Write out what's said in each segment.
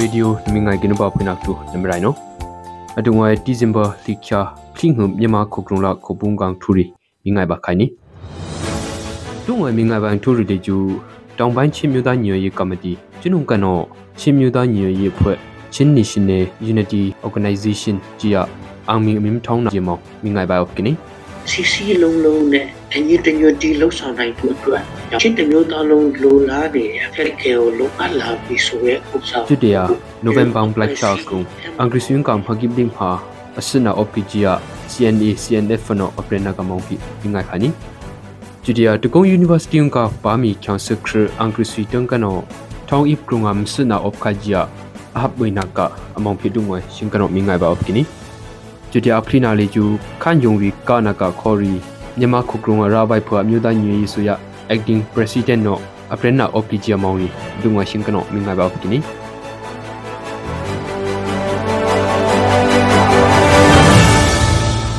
radio နမငိုင်ကင်းပါဖွင့်နာတူနမရိုင်နော်အတုံဝဲဒီဇင်ဘာလိချာခင်းဟမ်မြန်မာခုကရုံလာခုပုံကောင်ထူရီမိငိုင်ပါခိုင်နီတုံဝဲမိငိုင်ပန်ထူရီတေကျူတောင်ပိုင်းချင်းမြို့သားညီရေးကော်မတီကျွန်ုံကတော့ချင်းမြို့သားညီရေးဖွဲ့ချင်း National Unity Organization ကြီးရအောင်မီအမင်းထောင်းနာဂျမောမိငိုင်ပါအော့ကင်းနီစီစီလုံးလုံးနဲ့ အညီတညွတ်တီလှုပ်ဆောင်နိုင်ဖို့အတွက်ချင်းတမျိုးသားလုံးလိုလားနေတဲ့ဖက်ကေကိုလိုအပ်လာပြီးဆိုရဲဥစ္စာကျွတရနိုဝင်ဘာဘလက်ချာကုအင်္ဂရိစယွန်ကမ်ဖဂိဘဒင်းဟာအစနာ OPGA CNA CNF နော်အပရနာကမောင်ပြီဒီငါခါနီကျွတရတကုံ University ကပါမီချန်စခရအင်္ဂရိစီတန်ကနော်ထောင်းဣပကရုံငမ်စနာ OPGA အဟပ်ဝိနာကအမောင်ဖြစ်ဒုံဝရှင်ကနော်မိငိုင်ပါ OPGA နီကျွတရဖလီနာလေကျူခန့်ယုံရီကနာကခေါ်ရီ မြန်မာခုကရုံရာဘိုက်ဖွာမြို့သားညွေရေးဆိုရ acting president no aprena opg amauri dunga shinkano minga ba opkini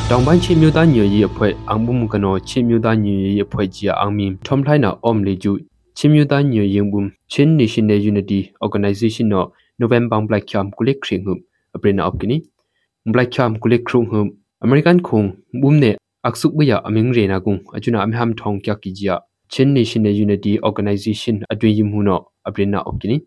တောင်ပိုင်းချင်းမြို့သားညွေရေးအဖွဲ့အောင်ဘုံကနောချင်းမြို့သားညွေရေးအဖွဲ့ကြီးအောင်မီထုံထိုင်းနာအ ோம் လေကျူချင်းမြို့သားညွေရင်ဘုံချင်း National Unity Organization နော် November Black Camp ကုလိခရင်ဟုအပရနာအပကိနီ Black Camp ကုလိခရုံဟု American ခုံဘုံနေ အစုပ်ဘရအမင်းရေနာကုအချွနာအမဟမ်ထောင်ကြကီဂျာချင်း National Unity Organization အတွင်းမှုနော်အပရနာအပကိနီ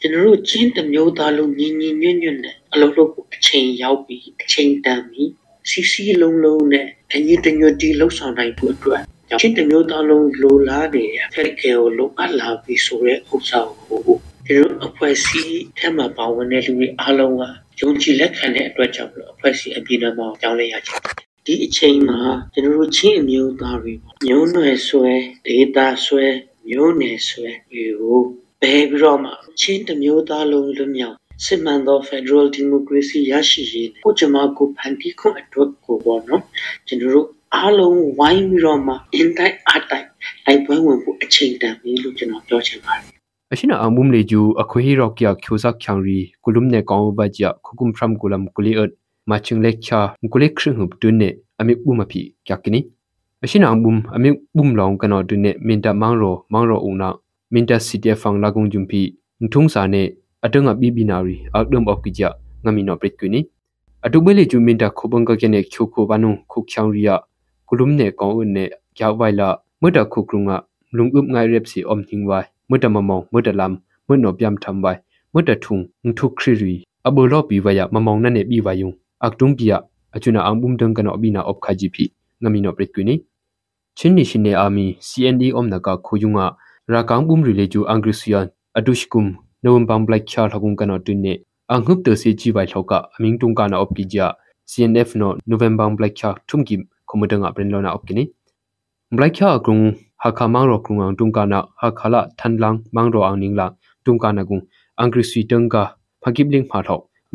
ကျွန်တော်တို့ချင်းတမျိုးသားလုံးညီညီညွတ်ညွတ်နဲ့အလုပ်လုပ်အချိန်ရောက်ပြီးအချိန်တန်ပြီးစီစီလုံးလုံးနဲ့အညီတညွတ်တီလှုပ်ဆောင်နိုင်ဖို့အတွက်ချင်းတမျိုးသားလုံးလိုလားနေတဲ့ဖက်ကေကိုလိုအပ်လာပြီးဆိုရဲဥစ္စာကိုဒီလိုအဖွဲ့အစည်းထဲမှာပါဝင်တဲ့လူတွေအားလုံးကယုံကြည်လက်ခံတဲ့အတွက်ကြောင့်အဖွဲ့အစည်းအပြည့်အစုံကြောင်းလဲရချင် ဒီအချိန်မှာကျွန်တော်တို့ချင်းအမျိုးသားတွေမျိုးနွယ်ဆွဲဒေတာဆွဲမျိုးနယ်ဆွဲတွေကိုဘယ်ပြီးတော့မှချင်းတမျိုးသားလုံးလွတ်မြောက်စစ်မှန်သော Federal Democracy ရရှိရေးကိုကျွန်မကိုဖန်တီးခွင့်အတွက်ကိုပေါ့နော်ကျွန်တော်တို့အားလုံးဝိုင်းပြီးတော့မှ in type art type လိုက်ပွဲဝင်ဖို့အချိန်တန်ပြီလို့ကျွန်တော်ပြောချင်ပါတယ်အရှိနာအမှုမလေကျူအခွေဟီရော့ကျာကျိုဇက်ချန်ရီကုလုံနေကောင်ဘကြခုကုမ်ဖရမ်ကုလမ်ကုလီအတ် မချင်းလက်ချာကုလိခရင်ဟပ်တွနေအမိဘူးမဖီကြကနီအရှိနာဘုံအမိဘုံလောင်ကနော်တွနေမင်တမောင်ရောမောင်ရောဦးနာမင်တစီတီဖန်လာကုံဂျုံဖီထုံစာနေအတငါဘီဘီနာရီအောက်ဒမ်အော့ကီကြငမီနော်ပရစ်ကွနီအတုဘလေဂျူမင်တခုဘန်ကကနေချိုခိုဘနုခုချောင်းရီယာကုလုံနေကောင်ဦးနေကြောက်ဝိုင်လာမွတ်တခုကရုငါလုံဥပငိုင်ရက်စီအုံသင်းဝိုင်မွတ်တမမောင်မွတ်တလမ်မွတ်နော်ပြမ်ထမ်ဝိုင်မွတ်တထုံထုခရီရီအဘောလောပီဝယမမောင်နနဲ့ပြီးဝယုံ အကတုံပီယအချွနာအံဘုံတန်ကနောဘီနာအော့ခါဂျီပီငမီနောပရစ်ကွနီချင်းနီရှင်နေအာမီ CND အုံနကခုယုံငါရာကောင်ဘုံရီလေကျူအင်္ဂရိစီယန်အဒုရှကုမ်နိုဝမ်ဘမ်ဘလက်ချာလကုံကနောတွင်းနေအငှုပ်တစီချီဝိုင်ထောက်ကအမင်းတုံကနာအော့ပီဂျာ CNF နော်နိုဝမ်ဘမ်ဘလက်ချာထုံကီခမဒငါပရင်လောနာအော့ကီနီဘလက်ချာကုံဟာခါ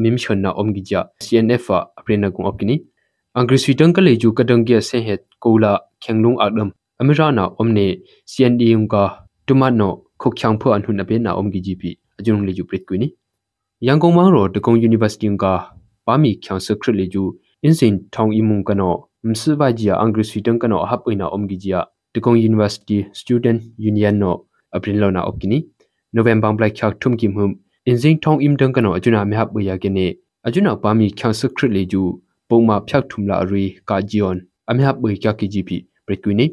မောင်ရောကုံအောင်တုံကနာဟာခါလာထန်လန်းမောင်ရောအောင်နင်းလာတုံကနာကုံအင်္ဂရိစီတန်ကဖကိဘလင်းဖာထောက် mim chonna omgi ja cnf a aprena gung opkini angri switang ka leju kadang ge se het kola khenglung agdam amira na omne cnd yung ka tumano khok chang pho anhun abe na omgi gp ajung leju prit kwini yangon mang ro de kong university yung ka pami khyang sakrit leju insin thong imung kano msu ba ji angri switang kano hap ina omgi ji de kong university student union no april na opkini november black chak thum kim hum အင်းစိန်ထောင်းအင်တန်ကနောအကျွနာမြဟပယကနေအကျွနာပါမီချန်စခရလေကျူပုံမဖြတ်ထုမလာရီကာဂျီယွန်အမြဟပယကကီဂျီပီပရကွီနီ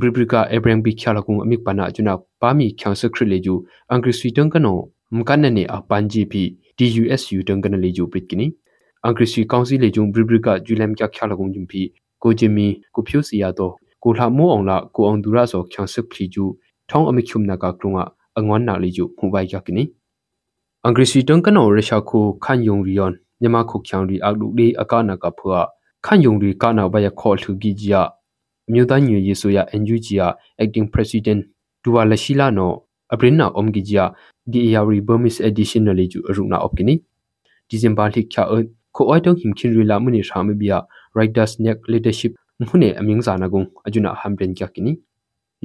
ဘရဘရကာအဘရန်ဘီချာလကုံအမိပနာအကျွနာပါမီချန်စခရလေကျူအင်္ဂရိစီတန်ကနောမကန်နနေအပန်ဂျီပီ DUSU တန်ကနလေကျူပရကီနီအင်္ဂရိစီကောင်စီလေကျူဘရဘရကာဂျူလမ်ချချာလကုံဂျုံပီကိုဂျီမီကိုဖြိုစီယာတော့ကိုလှမိုးအောင်လာကို အောင်ဒူရာဆောချန်စခလီကျူထောင်းအမိချုံနာကကရုံအငွမ်းနာလေကျူမှုပိုင်ကကီနီအင်္ဂရိစီတန်ကနော်ရရှာခုခန့်ယုံရီယွန်မြန်မာခုချောင်ရီအလူလေးအကနာကဖွာခန့်ယုံရီကနာဘယခေါ်ထူဂီဂျီယာအမျိုးသားညွေရေးဆိုရ NUG ယာ acting president ဒူဝါလရှိလာနော်အပရင်နာအုံဂီဂျီယာ DARI Burmese additionally ကျူအရုနာအော့ကီနီဒီဇင်ဘာလိခါအခိုအိုက်တုံဟင်ခင်ရီလာမနီရှာမဘီယာ writers neck leadership မှုနေအမင်းစာနာကုံအဂျူနာဟမ်ပရင်ကြကီနီ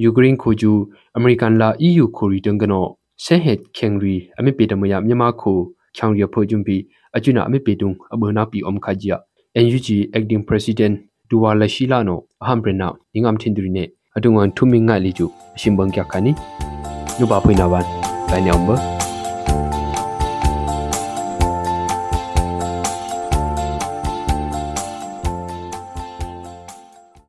ယူကရိန်းခိုဂျူအမေရိကန်လာ EU ခိုရီတန်ကနော် ဆဲဟက်ခင်ရီအမေပေတမယမြန်မာခိုချောင်ရဖိုဂျွန်ပီအကျွနာအမေပေတုံအဘနာပီအုံခါဂျီယာ NUG acting president ဒူဝါလရှိလာနိုအဟမ်ဘရနာငင်ငမ်ထင်ဒရီနေအတုံငန်ထူမင်းငိုင်လီကျူအရှင်ဘန်ကခါနီနုပါပွိနာဝန်တိုင်းအောင်ဘာ